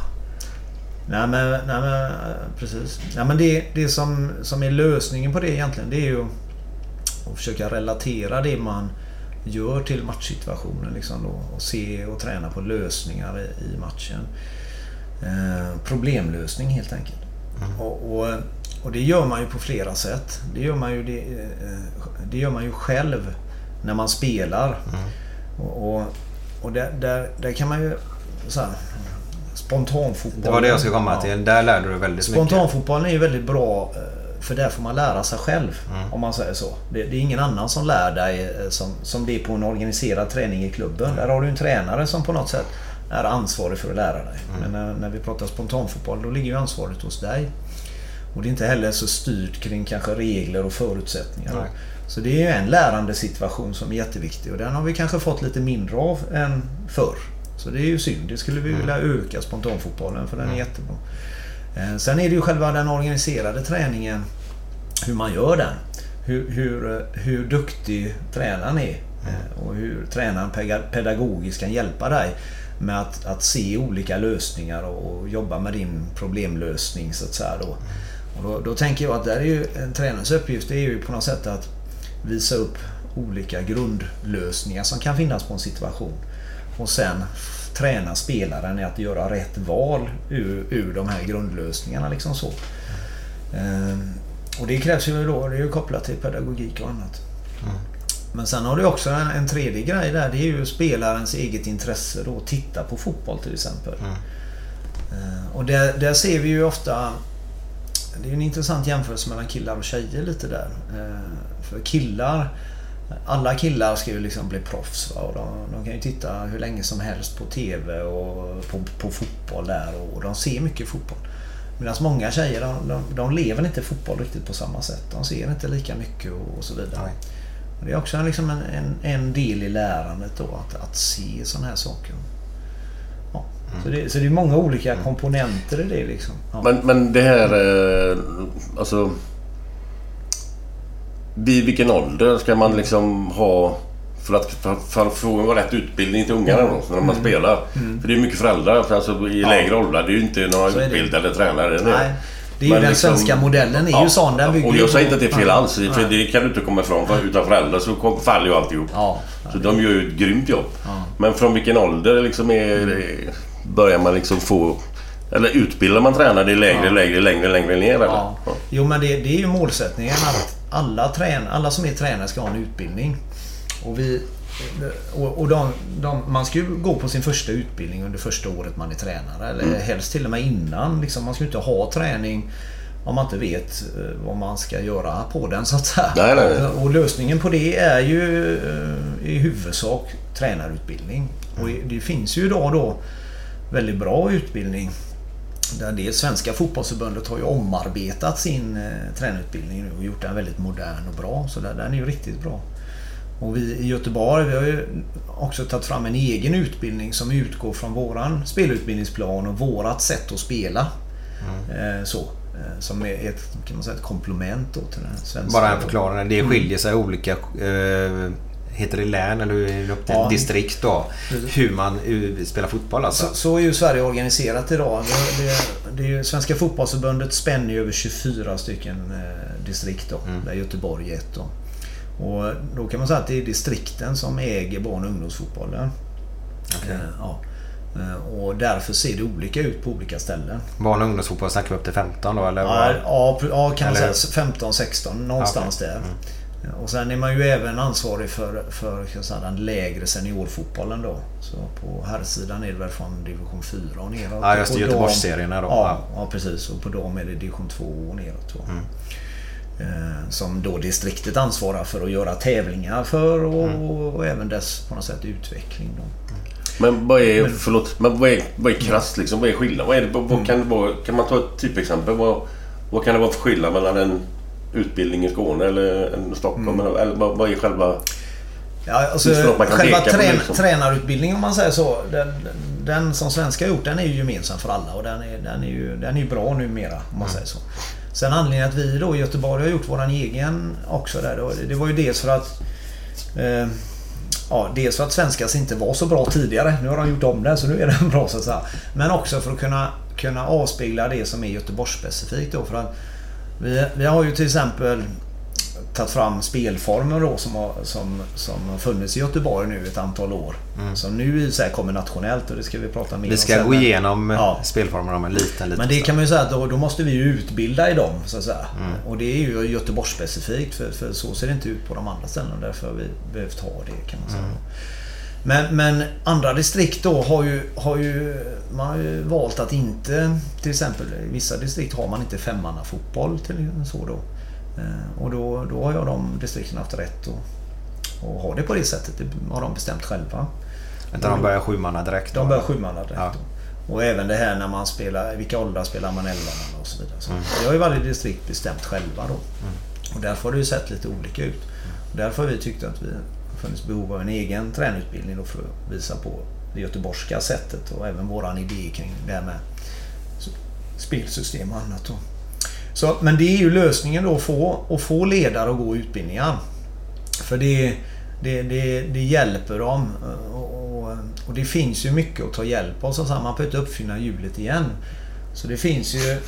Nej men, nej, men precis. Nej, men det, det som, som är lösningen på det egentligen det är ju att försöka relatera det man gör till matchsituationen. Liksom då, och se och träna på lösningar i, i matchen. Eh, problemlösning helt enkelt. Och, och, och det gör man ju på flera sätt. Det gör man ju, det, eh, det gör man ju själv när man spelar. Och, och, och där, där, där kan man ju... Så här, spontanfotboll. Det var det jag skulle komma Ja. till. Där lärde du dig väldigt mycket. Spontanfotbollen är ju väldigt bra eh, för där får man lära sig själv. Mm. Om man säger så. Det, det är ingen annan som lär dig eh, som, som det är på en organiserad träning i klubben. Där har du en tränare som på något sätt är ansvarig för att lära dig. Mm. Men när, när vi pratar spontanfotboll då ligger ju ansvaret hos dig. Och det är inte heller så styrt kring kanske regler och förutsättningar. Nej. Så det är en lärande situation som är jätteviktig och den har vi kanske fått lite mindre av än förr. Så det är ju synd. Det skulle vi vilja öka spontanfotbollen för den är jättebra. Eh, Sen är det ju själva den organiserade träningen. Hur man gör den. Hur, hur, eh, hur duktig tränaren är. eh, Och hur tränaren pedagogiskt kan hjälpa dig med att, att se olika lösningar och, och jobba med din problemlösning så att säga. Då. Och då, då tänker jag att där är ju en tränarens uppgift det är ju på något sätt att visa upp olika grundlösningar som kan finnas på en situation. Och sen träna spelaren i att göra rätt val ur, ur de här grundlösningarna. Liksom så. Ehm, och det krävs ju då, det är ju kopplat till pedagogik och annat. Men sen har du också en, en tredje grej där. Det är ju spelarens eget intresse då. Titta på fotboll till exempel. Eh, Och där, där ser vi ju ofta... Det är en intressant jämförelse mellan killar och tjejer lite där. Eh, För killar... Alla killar ska ju liksom bli proffs. Och de, de kan ju titta hur länge som helst på TV och på, på fotboll där. Och de ser mycket fotboll. Medan många tjejer de, de, de lever inte fotboll riktigt på samma sätt. De ser inte lika mycket och, och så vidare. Och Det är också liksom en, en, en del i lärandet då, att, att se sådana här saker. Ja. Så, det, så det är många olika komponenter i det liksom. Ja. Men, men det här... Eh, alltså... Vid vilken ålder ska man liksom ha... För att, för, för att få en rätt utbildning till ungarna då, när man spelar. För det är mycket föräldrar alltså, i lägre åldrar. Det är ju inte några det. utbildade tränare. Det Nej, det är ju Men den liksom- svenska modellen är ju sån. Den bygger och jag säger inte att det är fel Ja. alls. För det kan du inte komma ifrån. För utan föräldrar så kom, faller ju alltihop. Ja. Så de gör ju ett grymt jobb. Ja. Men från vilken ålder liksom är, börjar man liksom få... Eller utbildar man tränare i lägre, lägre, längre, längre ner eller? Ja. Jo men det, det är ju målsättningen att alla, trän, alla som är tränare ska ha en utbildning. Och, vi, och, och de, de, man ska ju gå på sin första utbildning under första året man är tränare. Eller Mm. helst till och med innan. Liksom, man ska ju inte ha träning om man inte vet eh, vad man ska göra på den så att säga. Nej, nej, nej. Och lösningen på det är ju eh, i huvudsak tränarutbildning. Och det finns ju idag då väldigt bra utbildning det svenska fotbollsförbundet har ju omarbetat sin eh, tränarutbildning och gjort den väldigt modern och bra. Så där, den är ju riktigt bra. Och vi i Göteborg vi har ju också tagit fram en egen utbildning som utgår från våran spelutbildningsplan och vårat sätt att spela. Eh, så. Eh, som är ett, kan man säga, ett komplement till den svenska. Bara en förklaring. Det skiljer sig olika eh, Heter det län eller till ja. distrikt då? Hur man spelar fotboll alltså? Så, så är ju Sverige organiserat idag. Det, det, det är ju, Svenska fotbollsförbundet spänner ju över 24 stycken eh, distrikt då. Mm. Där Göteborg är ett då. Och då kan man säga att det är distrikten som äger barn och ungdomsfotbollen. Okay. Eh, ja. Eh, och därför ser det olika ut på olika ställen. Barn och ungdomsfotboll snackar vi upp till 15 då? Eller ja, ja, ja, kan man säga 15-16 någonstans okay. där. Mm. Och sen är man ju även ansvarig för, för säga, den lägre seniorfotbollen då. Så på herrsidan är det väl från division 4 och neråt. Ja, just det. Göteborgsserierna då. Ja, ja, precis. Och på dem är det division 2 och neråt. Då. Mm. Eh, som då distriktet ansvarar för att göra tävlingar för och, mm. och även dess på något sätt utveckling. Då. Men vad är, men, förlåt, men vad är, vad är krasst liksom? Vad är skillnaden? Vad är det, vad, mm. kan, det vara, kan man ta ett typexempel? Vad, vad kan det vara för skillnad mellan en utbildning i Skåne eller Stockholm? Mm. Eller vad, vad är själva... Ja, alltså, själva trän, liksom? tränarutbildningen om man säger så. Den, den som svenska har gjort den är ju gemensam för alla och den är, den är ju den är bra numera om man mm. säger så. Sen anledningen att vi då i Göteborg har gjort våran egen också där. Då, det var ju dels för att eh, Ja, dels för att Svenskas inte var så bra tidigare. Nu har de gjort om det så nu är den bra så att säga. Men också för att kunna, kunna avspegla det som är Göteborgsspecifikt då. För att vi, vi har ju till exempel tagit fram spelformer då som har, som, som har funnits i Göteborg nu ett antal år. Mm. Som nu sig kommer nationellt och det ska vi prata mer om Vi ska sen. gå igenom ja. spelformerna om en liten, liten Men det kan man ju säga att då, då måste vi utbilda i dem så att säga. Mm. Och det är ju Göteborgsspecifikt för, för så ser det inte ut på de andra ställena. Därför har vi behövt ha det kan man säga. Mm. Men, men, andra distrikt då har ju, har ju, man har ju valt att inte... Till exempel i vissa distrikt har man inte femmannafotboll till så då. Eh, och då, då har jag de distrikten haft rätt att, att ha det på det sättet. Det har de bestämt själva. Utan de börjar sjumanna direkt? De börjar sjumanna direkt. Ja. Och även det här när man spelar, vilka åldrar spelar man elvamanna och så vidare. Så mm. Det har ju varje distrikt bestämt själva då. Mm. Och därför har det ju sett lite olika ut. Och därför har vi tyckt att vi funnits behov av en egen tränutbildning då för att visa på det göteborgska sättet och även våran idé kring det här med spelsystem och annat. Då. Så, men det är ju lösningen då att få, att få ledare att gå utbildningar. För det, det, det, det hjälper dem. Och, och, det finns ju mycket att ta hjälp av. Så man behöver inte uppfinna hjulet igen. Så det finns ju,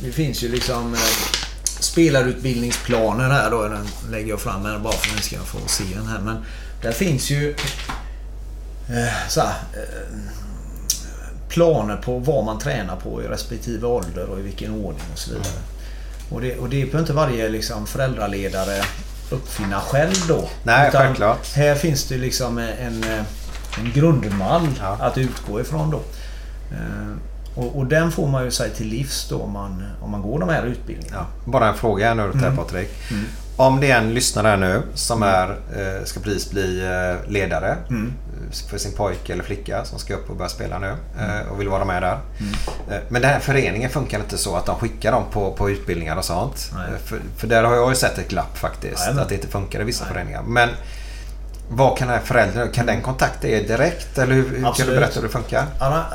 det finns ju liksom eh, spelarutbildningsplaner här då. Den lägger jag fram här bara för att ni ska få se den här. Men där finns ju eh, så här, eh, planer på vad man tränar på i respektive ålder och i vilken ordning och så vidare. Och det, och det behöver inte varje liksom, föräldraledare uppfinna själv då. Nej, självklart. Här finns det liksom en, en grundmall ja. att utgå ifrån då. Eh, och, och, den får man ju sig till livs då om man, om man går de här utbildningarna. Ja, bara en fråga här nu till mm. Patrik. Mm. Om det är en lyssnare nu som mm. är, eh, ska precis bli eh, ledare mm. för sin pojke eller flicka som ska upp och börja spela nu mm. och vill vara med där. Mm. Men den här föreningen funkar inte så att de skickar dem på, på utbildningar och sånt. För, för, där har jag ju sett ett glapp faktiskt. Nej, att det inte funkar i vissa Nej. föreningar. Men vad kan den här föräldern, kan den kontakta er direkt? Eller hur, kan du berätta hur det funkar?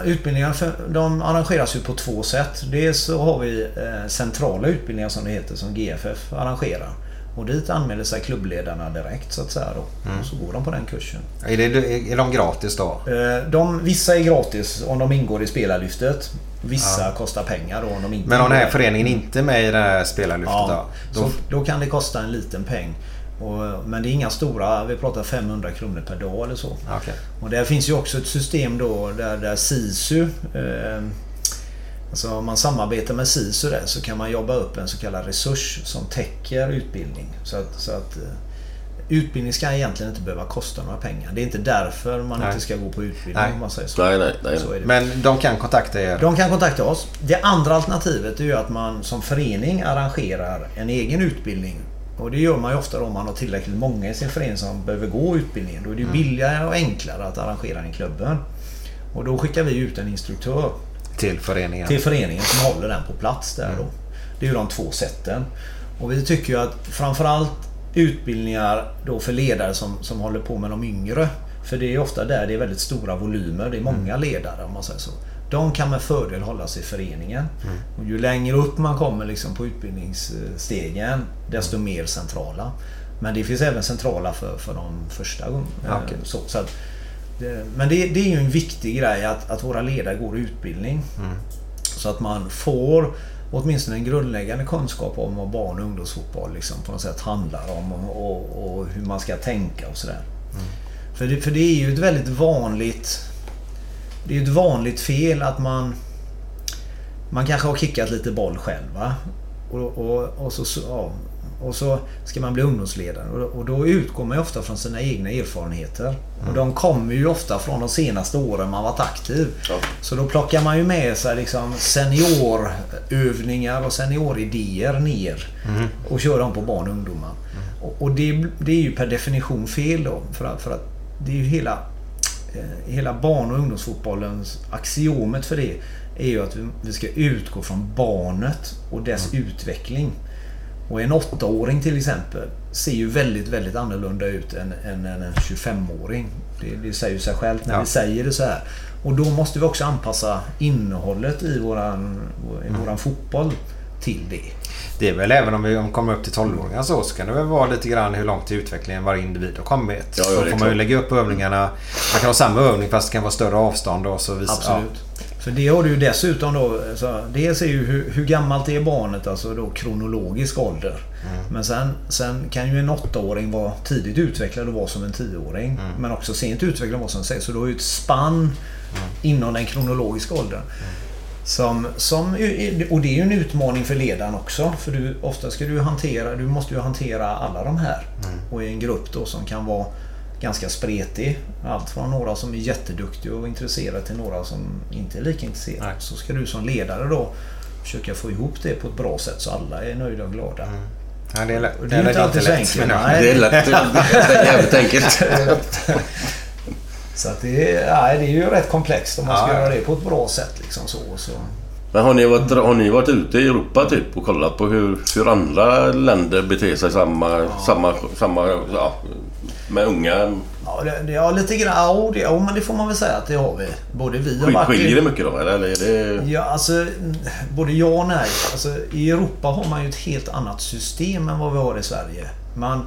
Utbildningar de arrangeras ju på två sätt. Dels så har vi eh, centrala utbildningar som det heter som GFF arrangerar. Och dit anmäler sig klubbledarna direkt så att säga då. Mm. Och så går de på den kursen. Är, det, är de gratis då? Eh, de, vissa är gratis om de ingår i spelarlyftet. Vissa ja. kostar pengar då om de inte Men om den här föreningen inte är med i det här spelarlyftet ja, då? Då, då kan det kosta en liten peng. Och, men det är inga stora, vi pratar 500 kronor per dag eller så. Okay. Och där finns ju också ett system då där, där SISU eh, Alltså om man samarbetar med SISU där så kan man jobba upp en så kallad resurs som täcker utbildning. Så att, så att eh, Utbildning ska egentligen inte behöva kosta några pengar. Det är inte därför man nej. inte ska gå på utbildning nej. om man säger så. Nej, nej, nej. Så Men de kan kontakta er? De kan kontakta oss. Det andra alternativet är ju att man som förening arrangerar en egen utbildning och det gör man ju ofta om man har tillräckligt många i sin förening som behöver gå utbildningen. Då är det mm. billigare och enklare att arrangera den i klubben. Och då skickar vi ut en instruktör. Till föreningen? Till föreningen som håller den på plats där mm. då. Det är ju de två sätten. Och vi tycker ju att framförallt utbildningar då för ledare som, som håller på med de yngre. För det är ofta där det är väldigt stora volymer. Det är många mm. ledare om man säger så. De kan med fördel hållas i föreningen. Mm. Och ju längre upp man kommer liksom på utbildningsstegen desto mer centrala. Men det finns även centrala för, för de första gångerna. Ja, okej. Så, så att, men det, det är ju en viktig grej att, att våra ledare går utbildning. Mm. Så att man får åtminstone en grundläggande kunskap om vad barn och ungdomsfotboll liksom på något sätt handlar om och, och, och hur man ska tänka och sådär. För, det, för det är ju ett väldigt vanligt Det är ju ett vanligt fel att man Man kanske har kickat lite boll själv va? Och, och, och, så, ja, och så ska man bli ungdomsledare och, och då utgår man ju ofta från sina egna erfarenheter. Och de kommer ju ofta från de senaste åren man varit aktiv. Ja. Så då plockar man ju med sig liksom seniorövningar och senioridéer ner och kör dem på barn och ungdomar. Och, och det, det är ju per definition fel då. För att, för att det är ju hela, hela barn och ungdomsfotbollens axiomet för det är ju att vi, ska utgå från barnet och dess utveckling. Och en åttaåring till exempel ser ju väldigt, väldigt annorlunda ut än, än, än en 25-åring. Det, det säger ju sig självt när Ja. vi säger det så här. Och då måste vi också anpassa innehållet i våran, i våran fotboll till det. Det är väl även om vi kommer upp till 12-åringar så, så kan det väl vara lite grann hur långt i utvecklingen varje individ har kommit. Ja, ja, så får man ju lägga upp övningarna. Man kan ha samma övning fast det kan vara större avstånd och så visa. Absolut. För det har du ju dessutom då. Så dels är ju hur, hur gammalt är barnet, alltså då kronologisk ålder. Men sen, sen kan ju en åttaåring vara tidigt utvecklad och vara som en tioåring. Men också sent utvecklad och vara som en sex. Så du har ju ett spann inom den kronologiska åldern. Som, som, och det är ju en utmaning för ledaren också. För du, ofta ska du hantera, du måste ju hantera alla de här. Och i en grupp då som kan vara ganska spretig. Allt från några som är jätteduktiga och intresserade till några som inte är lika intresserade. Nej. Så ska du som ledare då försöka få ihop det på ett bra sätt så alla är nöjda och glada. Ja, det är, det är inte alltid så enkelt. Nej. Det är lätt. Det är jävligt enkelt. Så att det, är, det är ju rätt komplext om man ska Ja, ja. göra det på ett bra sätt. Liksom så, så. Men har ni, varit, har ni varit ute i Europa typ och kollat på hur, hur andra länder beter sig samma, samma, samma, ja, med unga? Ja, det, ja lite grann. Ja, det, ja, men det får man väl säga att det har vi. Både vi och Martin. Skiljer det mycket då eller? eller det... Ja, alltså både ja och nej. Alltså, I Europa har man ju ett helt annat system än vad vi har i Sverige. Man,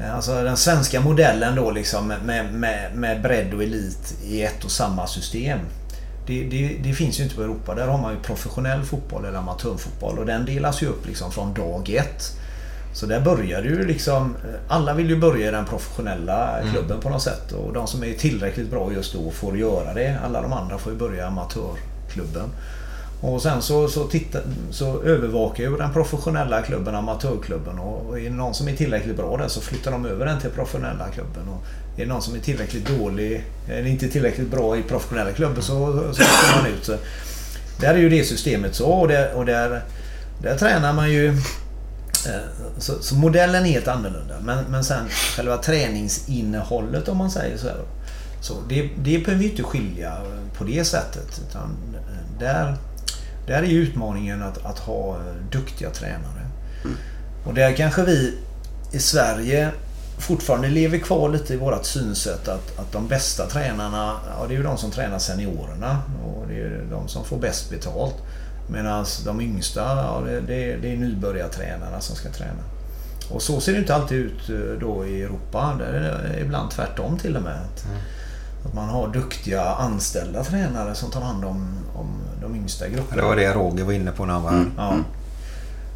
alltså den svenska modellen då liksom med, med, med bredd och elit i ett och samma system. Det, det, det finns ju inte på Europa. Där har man ju professionell fotboll eller amatörfotboll och den delas ju upp liksom från dag ett. Så där börjar ju liksom... Alla vill ju börja i den professionella klubben på något sätt. Och de som är tillräckligt bra just då får göra det. Alla de andra får ju börja i amatörklubben. Och sen så, så, titta, så övervakar ju den professionella klubben amatörklubben. Och och är det någon som är tillräckligt bra där så flyttar de över den till professionella klubben. Och är det någon som är tillräckligt dålig, eller inte tillräckligt bra i professionella klubben så, så flyttar man ut. Så där är ju det systemet så och, där, och där, där tränar man ju eh, Så, så modellen är helt annorlunda. Men, men sen själva träningsinnehållet om man säger så. Här, så det, det behöver vi inte skilja på det sättet. Utan eh, där, där är ju utmaningen att, att ha eh, duktiga tränare. Och där kanske vi i Sverige fortfarande lever kvar lite i vårt synsätt att, att de bästa tränarna, ja det är ju de som tränar seniorerna och det är ju de som får bäst betalt. Medan de yngsta, ja, det, det, det är nybörjartränarna som ska träna. Och så ser det inte alltid ut eh, då i Europa. Där är det ibland tvärtom till och med. Att, att man har duktiga anställda tränare som tar hand om, om de yngsta grupperna. Det var det Roger var inne på när han var här. Ja.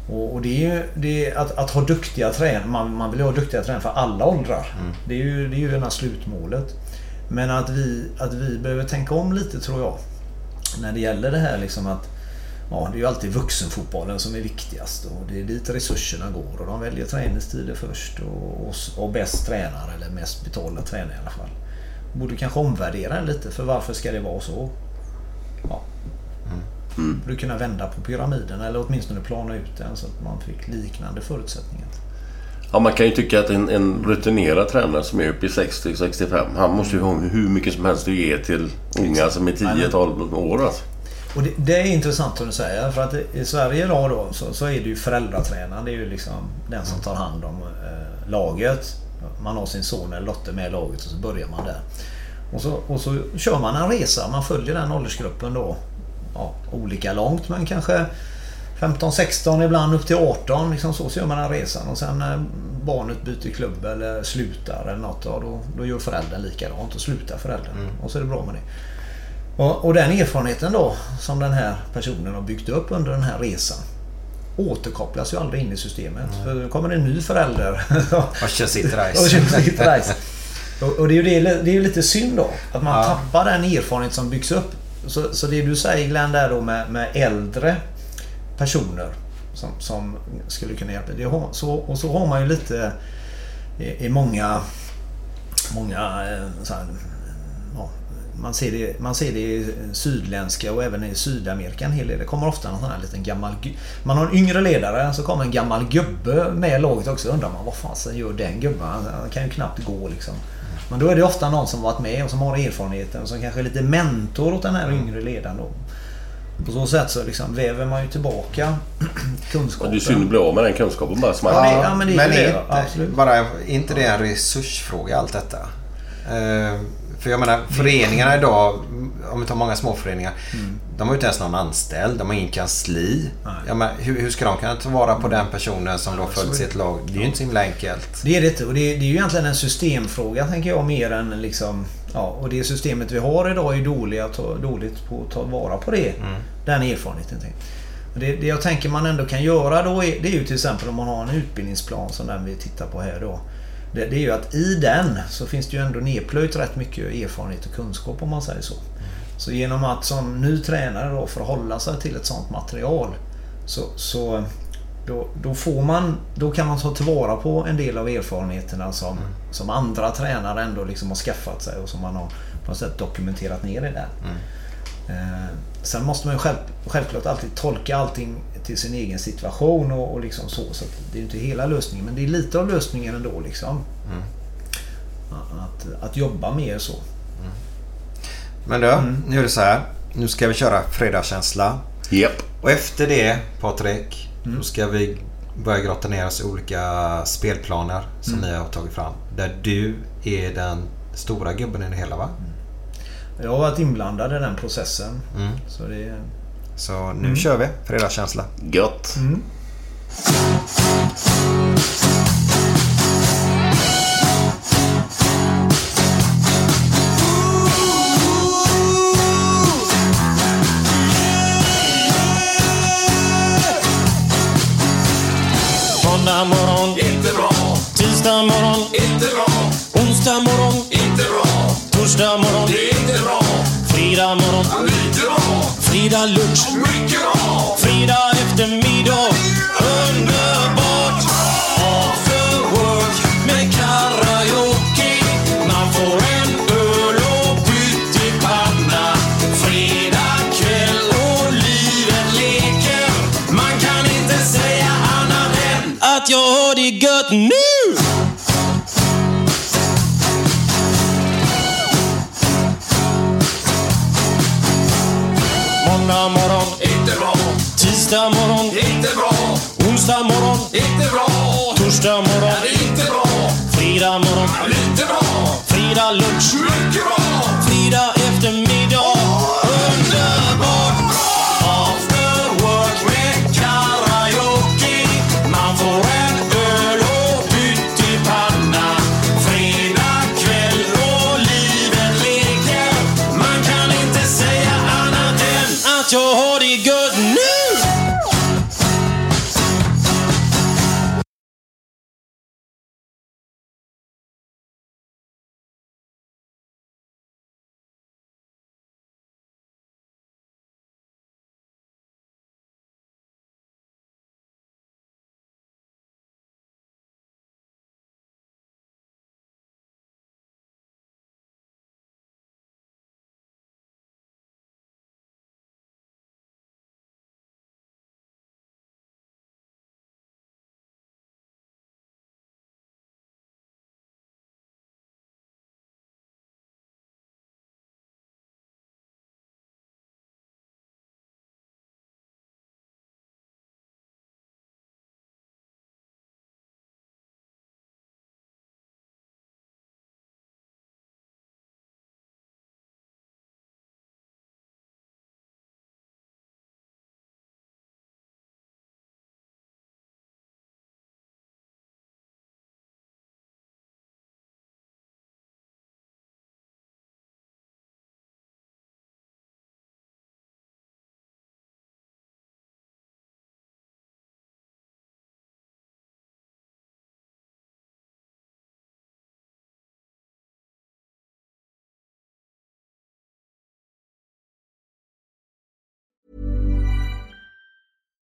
Och, och det är ju det är att, att ha duktiga tränare. Man, man vill ju ha duktiga tränare för alla åldrar. Det är ju det är ju slutmålet. Men att vi, att vi behöver tänka om lite tror jag. När det gäller det här liksom att Ja, det är ju alltid vuxenfotbollen som är viktigast och det är dit resurserna går och de väljer träningstider först och, och, och bäst tränare eller mest betalda tränare i alla fall. Borde kanske omvärdera lite för varför ska det vara så? Ja. Borde kunna vända på pyramiden eller åtminstone plana ut den så att man fick liknande förutsättningar. Ja, man kan ju tycka att en, en rutinerad tränare som är uppe i 60-65, han måste ju ha hur mycket som helst att ge till unga som är 10-12 år. Alltså. Och det, det är intressant som du säger för att i Sverige idag då så, så är det ju föräldratränaren. Det är ju liksom den som tar hand om eh, laget. Man har sin son eller dotter med i laget och så börjar man där. Och så, och så kör man en resa. Man följer den åldersgruppen då. Ja, olika långt men kanske 15, 16, ibland upp till 18. Liksom så, så gör man den resan. Och sen när barnet byter klubb eller slutar eller något. Då, då gör föräldern likadant och slutar föräldern. Mm. Och så är det bra med det. Och, och, den erfarenheten då som den här personen har byggt upp under den här resan återkopplas ju aldrig in i systemet. Mm. För då kommer en ny förälder. och kör sitt race. och kör sitt race. Och, och det är ju det, det är lite synd då. Att man ja. tappar den erfarenhet som byggs upp. Så, så det du säger Glenn där då med, med äldre personer som, som skulle kunna hjälpa. Det har, så, och så har man ju lite i, i många, många eh, så här, ja, man, ser det, man ser det i sydländska och även i Sydamerika en hel del. Det kommer ofta någon sån här liten gammal... Man har en yngre ledare så kommer en gammal gubbe med laget också. Undrar man vad fasen gör den gubben? Han kan ju knappt gå liksom. Men då är det ofta någon som varit med och som har erfarenheten och som kanske är lite mentor åt den här yngre ledaren. Då. På så sätt så liksom väver man ju tillbaka kunskapen. det är synd att bli av med den kunskapen bara. Som ja, ja, men det är men det. Inte. Bara, inte det en resursfråga allt detta? Uh, för jag menar föreningarna idag, om vi tar många småföreningar. Mm. De har ju inte ens någon anställd, de har ingen kansli. Ja, men hur, hur, ska de kunna ta vara på den personen som då följt sitt lag? Det är ju inte så himla enkelt. Det är det inte. Och det är, det är ju egentligen en systemfråga tänker jag mer än liksom... Ja, och det systemet vi har idag är dåliga, dåligt på att ta vara på det. Mm. Den erfarenheten. Det, det jag tänker man ändå kan göra då är, det är ju till exempel om man har en utbildningsplan som den vi tittar på här då. Det, det är ju att i den så finns det ju ändå nedplöjt rätt mycket erfarenhet och kunskap om man säger så. Så genom att som ny tränare då förhålla sig till ett sånt material så, så då, då, får man, då kan man ta tillvara på en del av erfarenheterna som, mm. som andra tränare ändå liksom har skaffat sig och som man har på något sätt dokumenterat ner i där. Mm. Eh, sen måste man själv, självklart alltid tolka allting till sin egen situation och, och liksom så. Så det är inte hela lösningen men det är lite av lösningen ändå liksom. Mm. Att, att jobba mer så. Mm. Men du, mm. nu är det så här. Nu ska vi köra fredagskänsla. Yep. Och efter det Patrik, mm. då ska vi börja grotta ner oss i olika spelplaner som mm. ni har tagit fram. Där du är den stora gubben i det hela va? Mm. Jag har varit inblandad i den processen. Mm. Så, det... så nu mm. kör vi fredagskänsla. Gött. Mm. Måndag morgon, inte bra. Tisdag morgon, inte bra. Onsdag morgon, inte bra. Torsdag morgon, det är inte bra. Fredag morgon. Fredag lunch, mycket bra. Fredag eftermiddag, Onsdag morgon, inte bra. Torsdag morgon,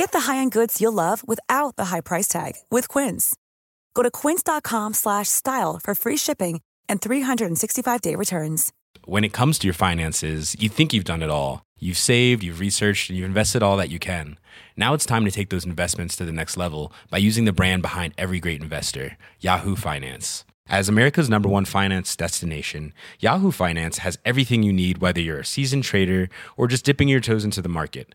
Get the high-end goods you'll love without the high price tag with Quince. Go to quince.com slash style for free shipping and 365-day returns. When it comes to your finances, you think you've done it all. You've saved, you've researched, and you've invested all that you can. Now it's time to take those investments to the next level by using the brand behind every great investor, Yahoo Finance. As America's number one finance destination, Yahoo Finance has everything you need, whether you're a seasoned trader or just dipping your toes into the market.